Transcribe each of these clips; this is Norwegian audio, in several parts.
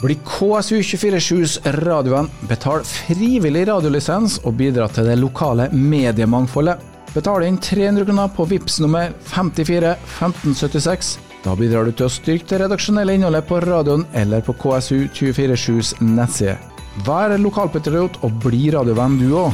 Bli KSU247s radiovenn, betal frivillig radiolisens og bidra til det lokale mediemangfoldet. Betal inn 300 kroner på VIPS nummer 54 1576. Da bidrar du til å styrke det redaksjonelle innholdet på radioen eller på KSU247s nettside. Vær lokalpatriot og bli radiovenn du òg.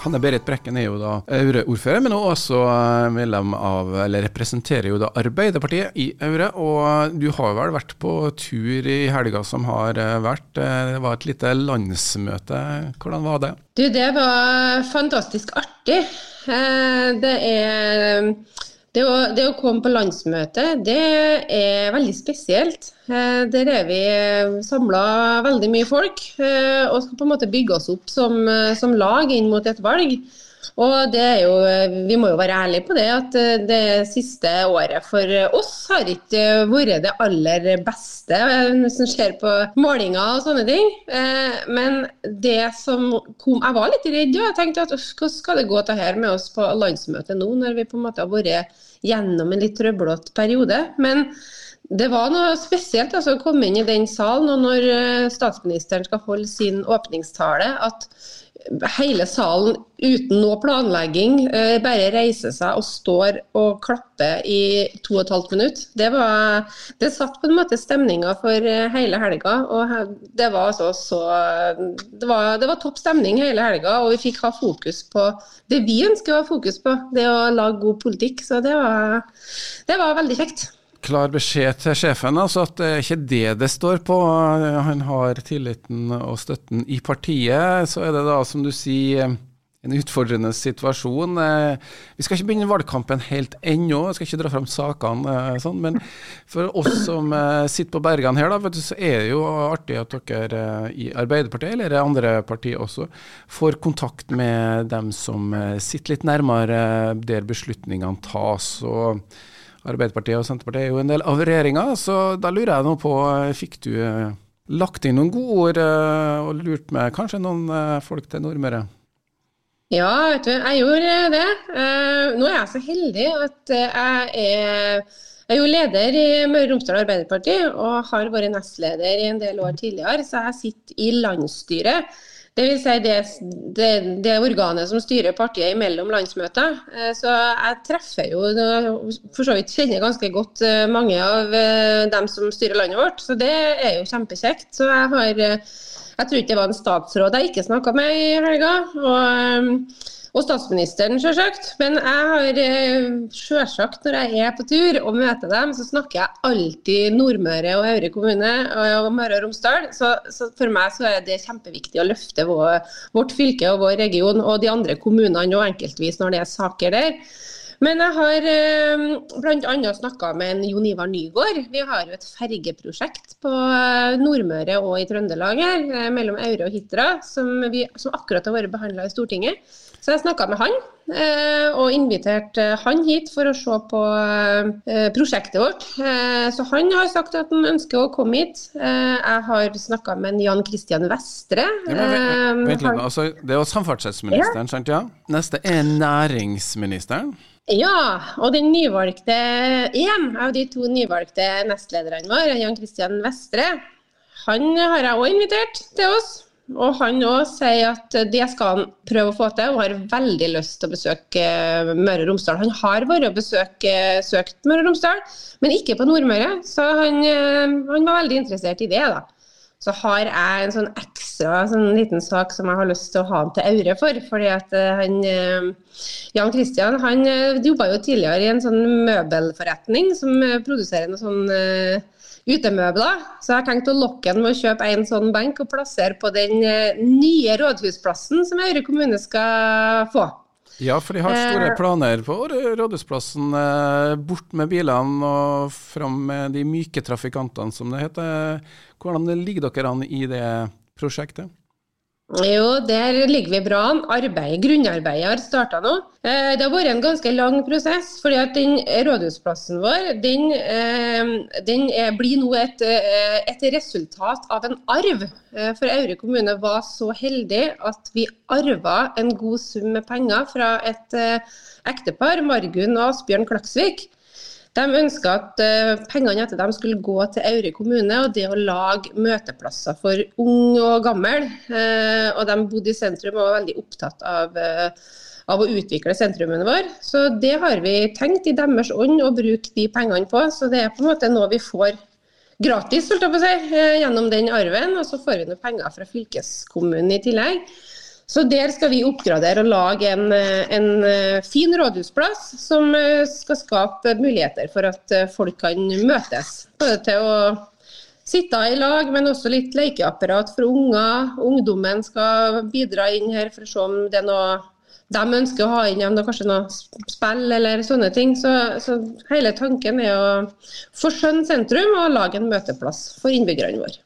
Hanne Berit Brekken er jo da Aure-ordfører, men også eh, medlem av, eller representerer jo da Arbeiderpartiet i Aure. Og du har vel vært på tur i helga som har eh, vært. Eh, det var et lite landsmøte. Hvordan var det? Du, det var fantastisk artig. Det er det å, det å, komme på landsmøte, det er veldig spesielt. Eh, der er vi samla veldig mye folk eh, og skal på en måte bygge oss opp som, eh, som lag inn mot et valg. Og det er jo, Vi må jo være ærlige på det, at det siste året for oss har ikke vært det aller beste hvis en ser på målinger og sånne ting. Men det som kom Jeg var litt redd, og jeg tenkte at hvordan skal det gå til her med oss på landsmøtet nå, når vi på en måte har vært gjennom en litt trøblete periode. Men det var noe spesielt altså, å komme inn i den salen, og når eh, statsministeren skal holde sin åpningstale, at hele salen uten noe planlegging eh, bare reiser seg og står og klapper i to og et halvt minutt. Det, var, det satt på en måte stemninga for eh, hele helga. og Det var så, så det var, det var topp stemning hele helga, og vi fikk ha fokus på det vi ønsker å ha fokus på, det å lage god politikk. Så det var, det var veldig kjekt klar beskjed til sjefen, altså at det er ikke det det står på. Han har tilliten og støtten i partiet. Så er det da, som du sier, en utfordrende situasjon. Vi skal ikke begynne valgkampen helt ennå, jeg skal ikke dra fram sakene, sånn, men for oss som sitter på bergene her, da, så er det jo artig at dere i Arbeiderpartiet, eller andre partier også, får kontakt med dem som sitter litt nærmere der beslutningene tas. og Arbeiderpartiet og Senterpartiet er jo en del av regjeringa, så da lurer jeg nå på, fikk du eh, lagt inn noen gode ord eh, og lurt med kanskje noen eh, folk til Nordmøre? Ja, vet du, jeg gjorde det. Nå er jeg så heldig at jeg er jeg er jo leder i Møre og Romsdal Arbeiderparti og har vært nestleder i en del år tidligere, så jeg sitter i landsstyret. Det vil si det, det, det, organet som styrer partiet imellom landsmøter. Eh, så jeg treffer jo for så vidt kjenner ganske godt eh, mange av eh, dem som styrer landet vårt, så det er jo kjempekjekt. Så jeg har Jeg tror ikke det var en statsråd jeg ikke snakka med i helga. og og statsministeren, selvsagt. Men jeg har sjølsagt, selvsagt, når jeg er på tur og møter dem, så snakker jeg alltid Nordmøre og Aure kommune og Møre og Romsdal. Så, så, for meg så er det kjempeviktig å løfte vår, vårt fylke og vår region og de andre kommunene og enkeltvis når det er saker der. Men jeg har eh, bl.a. snakka med en Jon Ivar Nygård. Vi har jo et fergeprosjekt på eh, Nordmøre og i Trøndelag her, eh, mellom Aure og Hitra, som, vi, som akkurat har vært behandla i Stortinget. Så jeg snakka med han, eh, og inviterte han hit for å se på eh, prosjektet vårt. Så han har sagt at han ønsker å komme hit. Jeg har snakka med Jan Kristian Vestre. Ja, vent, vent, vent, altså, det er jo samferdselsministeren, ja. sant? ja? Neste er næringsministeren. Ja, og den nyvalgte en av de to nyvalgte nestlederne våre, Jan Kristian Vestre, han har jeg òg invitert til oss. Og han òg sier at det skal han prøve å få til, og har veldig lyst til å besøke eh, Møre og Romsdal. Han har vært og besøkt Møre og Romsdal, men ikke på Nordmøre. Så han, eh, han, var veldig interessert i det. da. Så har jeg en sånn ekstra sånn liten sak som jeg har lyst til å ha han til Aure for. fordi at eh, han, Jan Christian han jobba jo tidligere i en sånn møbelforretning som produserer noe sånn utemøbler. Så jeg har tenkt å lokke han med å kjøpe en sånn benk og plassere på den eh, nye rådhusplassen som Aure kommune skal få. Ja, for de har store eh. planer på Rådhusplassen. Eh, bort med bilene og fram med de myke trafikantene, som det heter. Hvordan ligger dere an i det prosjektet? Jo, der ligger vi bra an. Arbeid, grunnarbeidet har starta nå. Eh, det har vært en ganske lang prosess. fordi at den Rådhusplassen vår den, eh, den blir nå et, eh, et, resultat av en arv. For Aure kommune var så heldig at vi arva en god sum med penger fra et ektepar, Margunn og Asbjørn Klaksvik. De ønska at uh, pengene etter dem skulle gå til Aure kommune og det å lage møteplasser for ung og gammel. Uh, og de bodde i sentrum og var veldig opptatt av, uh, av å utvikle sentrumene våre. Så det har vi tenkt i deres ånd å bruke de pengene på. Så det er på en måte noe vi får gratis si, gjennom den arven. Og så får vi noen penger fra fylkeskommunen i tillegg. Så der skal vi oppgradere og lage en, en, eh, fin rådhusplass som eh, skal skape muligheter for at eh, folk kan møtes. Både til å sitte i lag, men også litt lekeapparat for unger. Ungdommen skal bidra inn her for å se om det er noe de ønsker å ha inn igjen, kanskje noe spill eller sånne ting. Så, så hele tanken er å forskjønne sentrum og lage en møteplass for innbyggerne våre.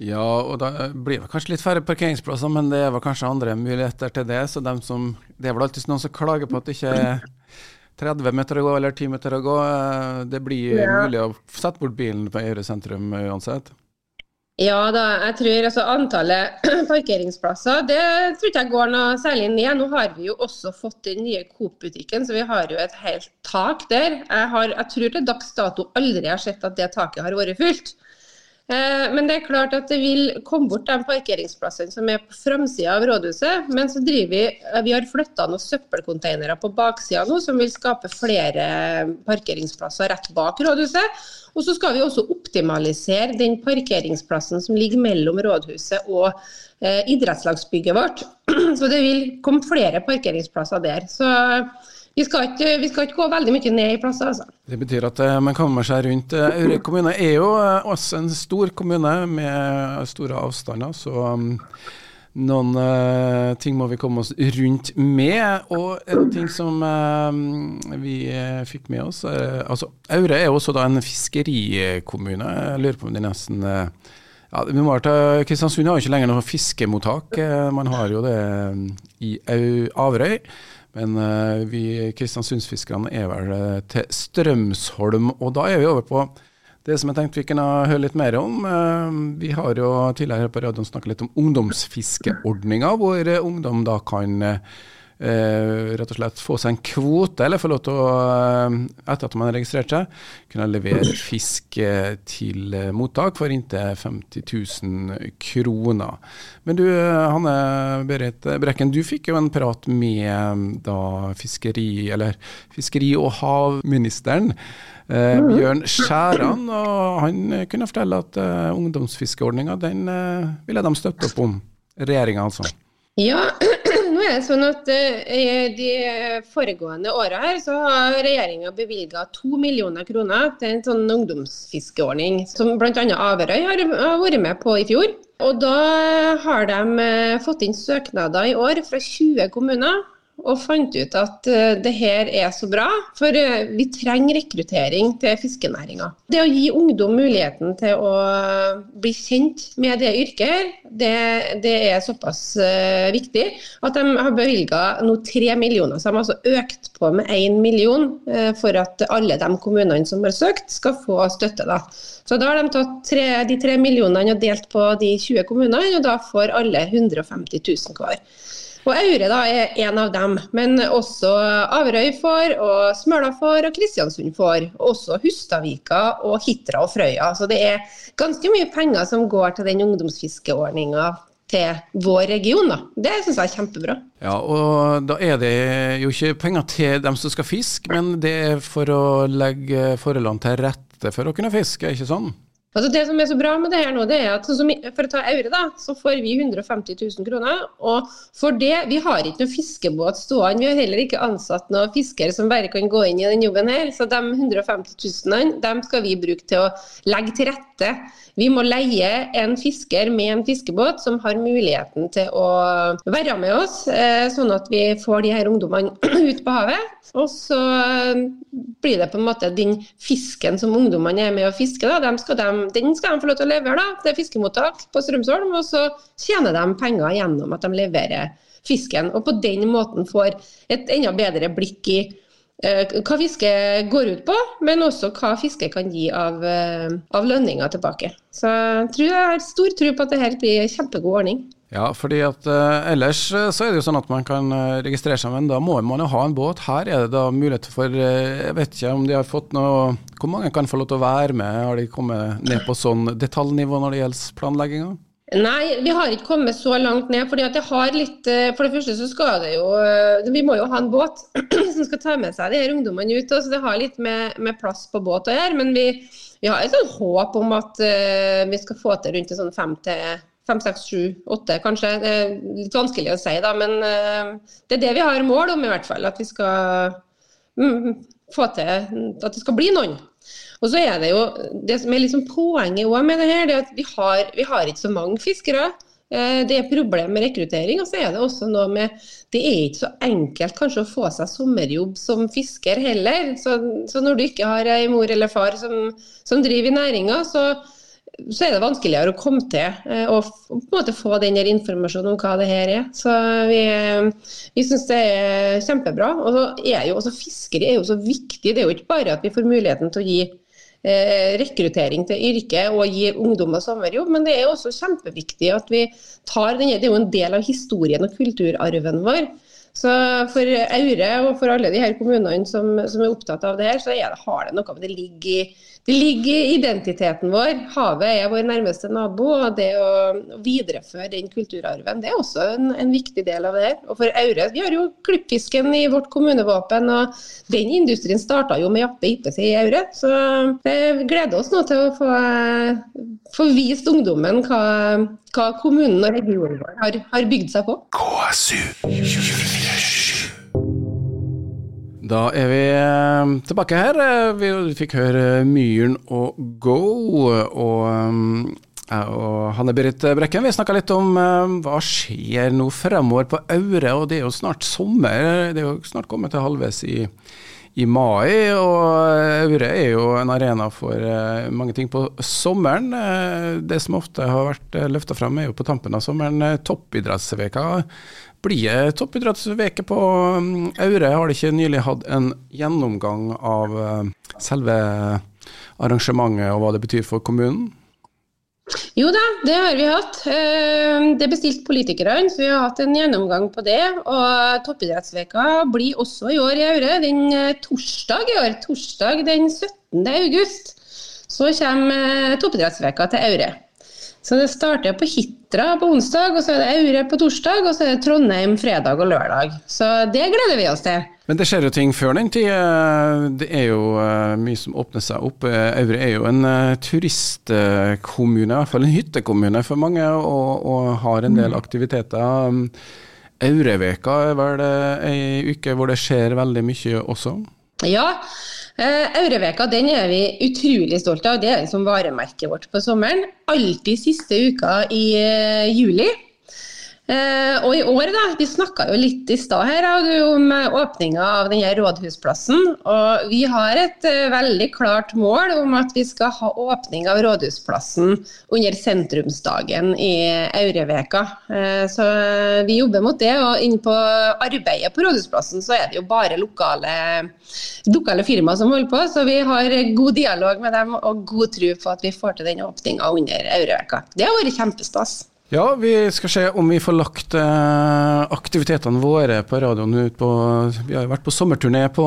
Ja, og da blir det kanskje litt færre parkeringsplasser, men det er vel kanskje andre muligheter til det. Så dem som, det er vel alltid noen som klager på at det ikke er 30 meter å gå eller 10 meter å gå. Det blir ja. mulig å sette bort bilen på Øyre sentrum uansett? Ja da, jeg tror altså antallet parkeringsplasser det tror ikke jeg går noe særlig ned. Nå har vi jo også fått den nye Coop-butikken, så vi har jo et helt tak der. Jeg, har, jeg tror til dags dato aldri har sett at det taket har vært fylt. Eh, men det er klart at det vil komme bort de parkeringsplassene som er på framsida av rådhuset. Men så driver vi eh, Vi har flytta noen søppelcontainere på baksida nå som vil skape flere parkeringsplasser rett bak rådhuset. Og så skal vi også optimalisere den parkeringsplassen som ligger mellom rådhuset og eh, idrettslagsbygget vårt. Så det vil komme flere parkeringsplasser der. Så vi skal, ikke, vi skal, ikke, gå veldig mye ned i plasser. Altså. Det betyr at uh, man kommer seg rundt. Uh, Aure kommune er jo uh, også en stor kommune med store avstander, så um, noen uh, ting må vi komme oss rundt med. Og en ting som vi fikk med oss altså Aure er også da en fiskerikommune. Jeg lurer på om det nesten ja, Kristiansund har jo ikke lenger noe fiskemottak. Man har jo det i Averøy. Men uh, vi kristiansundsfiskerne er vel uh, til Strømsholm, og da er vi over på det som jeg tenkte vi kunne høre litt mer om. Uh, vi har jo tidligere på radioen snakket litt om ungdomsfiskeordninga, hvor ungdom da kan eh, rett og slett få seg en kvote, eller få lov til å, eh, etter at man har registrert seg, kunne levere fisk eh, til eh, mottak for inntil 50 000 kroner. Men du Hanne Berit Brekken, du fikk jo en prat med da fiskeri, eller fiskeri- og havministeren. Eh, Bjørn Skjæran, og han kunne fortelle at eh, ungdomsfiskeordninga den eh, ville de støtte opp om. Regjeringa, altså. Ja, er det sånn at uh, De foregående åra her så har regjeringa bevilga to millioner kroner til en sånn ungdomsfiskeordning, som bl.a. Averøy har, har vært med på i fjor. Og Da har de uh, fått inn søknader i år fra 20 kommuner og fant ut at uh, det her er så bra, for uh, vi trenger rekruttering til fiskenæringa. Det å gi ungdom muligheten til å bli kjent med det yrket, det, det er såpass viktig at de har bevilga nå tre millioner. Så de har altså økt på med én million for at alle de kommunene som har søkt, skal få støtte. da. Så da har de tatt tre, de tre millionene og delt på de 20 kommunene, og da får alle 150 000 hver. Og Aure da er en av dem, men også Averøy får, og Smøla får, og Kristiansund får. Også Hustadvika og Hitra og Frøya. Så det er ganske mye penger som går til den ungdomsfiskeordninga til vår region. da. Det syns jeg er kjempebra. Ja, og Da er det jo ikke penger til dem som skal fiske, men det er for å legge forholdene til rette for å kunne fiske, ikke sånn? Altså det som er så bra med det her nå, det er at sånn for å ta Aure, da, så får vi 150 000 kroner. Og for det, vi har ikke noe fiskebåt stående. Vi har heller ikke ansatt noen fiskere som bare kan gå inn i den jobben her. Så de 150 000 dem skal vi bruke til å legge til rette vi må leie en fisker med en fiskebåt som har muligheten til å være med oss, eh, sånn at vi får de her ungdommene ut på havet. Og så blir det på en måte den fisken som ungdommene er med å fiske, da, skal de, den skal de få lov til å levere da, til fiskemottak på Strømsholm. Og så tjener de penger gjennom at de leverer fisken. Og på den måten får et enda bedre blikk i hva fiske går ut på, men også hva fiske kan gi av, eh, av lønninger tilbake. Så jeg, tror jeg har stor tro på at dette blir en kjempegod ordning. Ja, fordi at uh, ellers så er det jo sånn at man kan registrere seg, men da må man jo ha en båt. Her er det da mulighet for Jeg vet ikke om de har fått noe Hvor mange kan få lov til å være med? Har de kommet ned på sånn detaljnivå når det gjelder planlegginga? Nei, vi har ikke kommet så langt ned. fordi at det har litt, For det første så skal det jo Vi må jo ha en båt som skal ta med seg de her ungdommene ut. så Det har litt med, med plass på båt å gjøre. Men vi, vi har et sånt håp om at vi skal få til rundt sånn fem til fem, seks, sju, åtte kanskje. Det er litt vanskelig å si, da, men det er det vi har mål om i hvert fall. At vi skal mm, få til at det skal bli noen. Og så er Det jo, det som er liksom poenget med det her, det er at vi har, vi har ikke så mange fiskere. Eh, det er problem med rekruttering. Og så er det også noe med Det er ikke så enkelt kanskje å få seg sommerjobb som fisker heller. Så, så når du ikke har ei mor eller far som, som driver i næringa, så, så er det vanskeligere å komme til eh, og på en måte få den informasjonen om hva det her er. Så vi, vi syns det er kjempebra. Og så er jo også Fiskeri er jo så viktig. Det er jo ikke bare at vi får muligheten til å gi eh, rekruttering til yrket og gi ungdommer sommerjobb, men det er også kjempeviktig at vi tar denne, Det er jo en del av historien og kulturarven vår. Så for Aure og for alle de her kommunene som, som er opptatt av det her, så det, har det noe med det ligger i det ligger i identiteten vår. Havet er vår nærmeste nabo. og Det å videreføre den kulturarven det er også en, en viktig del av det. Og for Aure, Vi har jo klippfisken i vårt kommunevåpen, og den industrien starta jo med Jappe Ippes i Aure. Så det gleder oss nå til å få, få vist ungdommen hva, hva kommunen og regionen vår har, har bygd seg på. KSU 24 da er vi eh, tilbake her. Eh, vi fikk høre Myren og Go. Og eh, og Hanne Berit Brekken vi snakka litt om hva skjer nå fremover på Aure. Og det er jo snart sommer. Det er jo snart kommet til halvveis i, i mai. Og Aure er jo en arena for mange ting på sommeren. Det som ofte har vært løfta frem, er jo på tampen av sommeren toppidrettsveka blir det toppidrettsveke på um, Aure? Har de ikke nylig hatt en gjennomgang av uh, selve arrangementet og hva det betyr for kommunen? Jo da, det har vi hatt. Eh, det bestilte politikerne, så vi har hatt en gjennomgang på det. Og Toppidrettsveka blir også i år i Aure. Den eh, torsdag i år, torsdag den 17. august, så kommer Toppidrettsveka til Aure. Så det starter på Hitra på onsdag, og så er det Aure på torsdag, og så er det Trondheim fredag og lørdag. Så det gleder vi oss til. Men det skjer jo ting før den tid. Det er jo eh, mye som åpner seg opp. Aure er jo en eh, turistkommune, i hvert fall en hyttekommune for mange, og, og har en del aktiviteter. Aureveka er vel ei uke hvor det skjer veldig mye også? Ja, Aureveka den er vi utrolig stolte av. Det er liksom varemerket vårt på sommeren. Alltid siste uka i uh, juli. Uh, og i år, da, vi snakka jo litt i stad her om åpninga av denne rådhusplassen. Og vi har et eh, veldig klart mål om at vi skal ha åpning av rådhusplassen under sentrumsdagen i Aureveka. Eh, så vi jobber mot det. Og inne på arbeidet på rådhusplassen så er det jo bare lokale, lokale firmaer som holder på. Så vi har god dialog med dem og god tro på at vi får til den åpninga under Aureveka. Det har vært kjempestas. Ja, vi skal se om vi får lagt eh, aktivitetene våre på radioen ut på Vi har jo vært på sommerturné på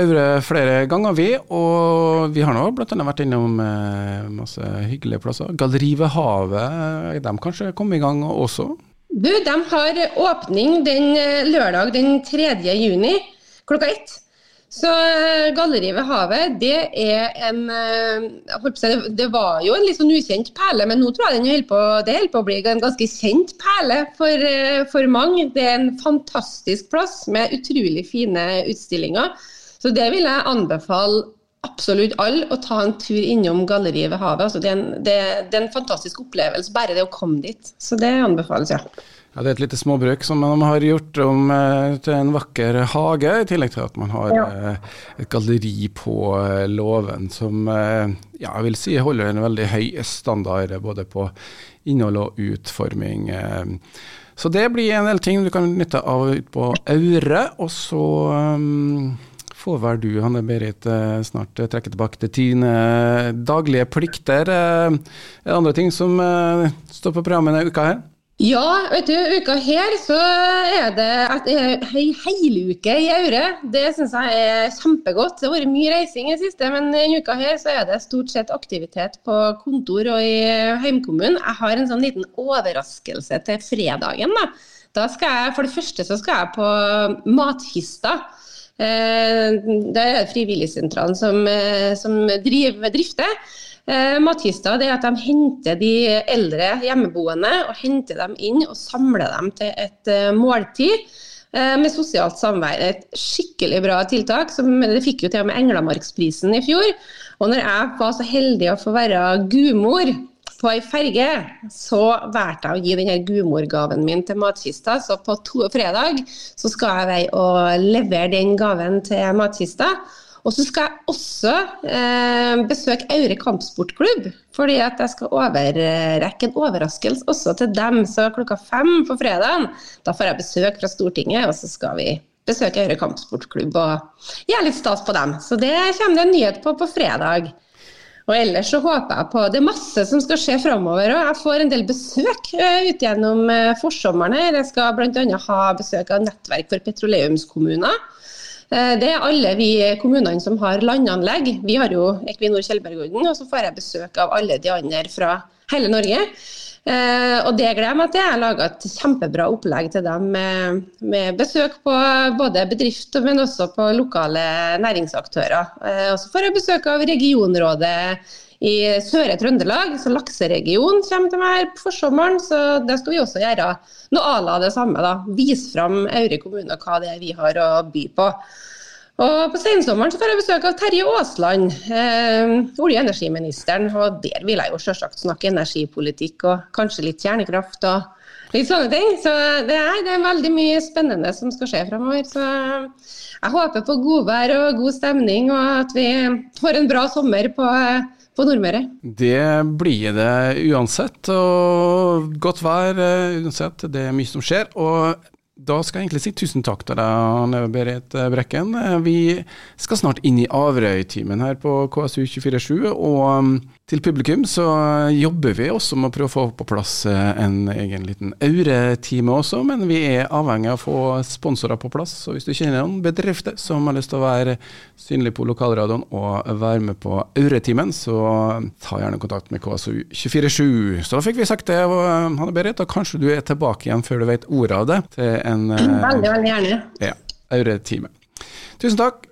Aure flere ganger, vi. Og vi har nå bl.a. vært innom eh, masse hyggelige plasser. Galleri ved havet, de kanskje kom i gang også? Du, de har åpning den lørdag den 3. juni klokka ett. Så eh, Galleriet ved havet, det er en eh, Det var jo en litt sånn ukjent perle, men nå tror jeg den holder på, det holder på å bli en ganske kjent perle for, eh, for mange. Det er en fantastisk plass med utrolig fine utstillinger. Så det vil jeg anbefale absolutt alle å ta en tur innom Galleriet ved havet. Altså, det, er en, det, det, er en, fantastisk opplevelse, bare det å komme dit. Så det anbefales, ja. Ja, Det er et lite småbruk som de har gjort om eh, til en vakker hage, i tillegg til at man har ja. eh, et galleri på eh, låven som eh, ja, jeg vil si holder en veldig høy standard både på innhold og utforming. Så det blir en del ting du kan nytte av ut på Aure. Og så um, får vel du, Hanne Berit, snart trekke tilbake til dine daglige plikter. Er det andre ting som står på programmet denne uka her? Ja, vet du, uka her så er det ei heiluke i Aure. Det syns jeg er kjempegodt. Det har vært mye reising i det siste, men denne uka her så er det stort sett aktivitet på kontor og i heimkommunen. Jeg har en sånn liten overraskelse til fredagen. Da, da skal jeg, For det første så skal jeg på Matkista. Eh, det er frivilligsentralen som, eh, som driver, drifter. Eh, Matkista det er at de henter de eldre hjemmeboende og henter dem inn og samler dem til et eh, måltid eh, med sosialt samvær. Et skikkelig bra tiltak. Som, det fikk jo til og med Englamarksprisen i fjor. Og når jeg var så heldig å få være gudmor på ei ferge, så valgte jeg å gi denne gudmorgaven min til Matkista. Så på to, fredag så skal jeg være og levere den gaven til Matkista. Og så skal jeg også eh, besøke Aure kampsportklubb, fordi at jeg skal overrekke en overraskelse også til dem. Så klokka fem på fredagen, da får jeg besøk fra Stortinget, og så skal vi besøke Aure kampsportklubb og gjøre litt stas på dem. Så det kommer det en nyhet på på fredag. Og ellers så håper jeg på Det er masse som skal skje framover. Og jeg får en del besøk uh, ut gjennom uh, forsommeren. her. Jeg skal bl.a. ha besøk av Nettverk for petroleumskommuner. Eh, det er alle vi kommunene som har landanlegg. Vi har jo Equinor Tjeldbergodden, og så får jeg besøk av alle de andre fra hele Norge. Eh, og det gleder jeg meg til. Jeg har laga et kjempebra opplegg til dem med, med, besøk på både bedrift, men også på lokale næringsaktører. Eh, og så får jeg besøk av regionrådet i Søre Trøndelag, så lakseregionen kommer til meg her på sommeren. Så det skal vi også gjøre noe à la det samme. da. Vise fram Aure kommune og hva det er vi har å by på. Og På sensommeren så får jeg besøk av Terje Aasland, eh, olje- og energiministeren. og Der vil jeg jo selvsagt snakke energipolitikk og kanskje litt kjernekraft og litt sånne ting. Så det er, det er veldig mye spennende som skal skje fremover. Så jeg håper på godvær og god stemning, og at vi får en bra sommer på, på Nordmøre. Det blir det uansett, og godt vær eh, uansett. Det er mye som skjer. og da skal jeg egentlig si tusen takk til deg, Berit Brekken. Vi skal snart inn i Averøy-timen her på KSU247. Og um, til publikum så jobber vi også med å prøve å få på plass eh, en egen liten Aure-time også, men vi er avhengig av å få sponsorer på plass. Så hvis du kjenner noen bedrifter som har lyst til å være synlig på lokalradioen og være med på Aure-timen, så ta gjerne kontakt med KSU247. Så da fikk vi sagt det, um, Hanne Berit, og kanskje du er tilbake igjen før du vet ordet av det, til en Veldig, veldig gjerne. Ja, auretime. Tusen takk.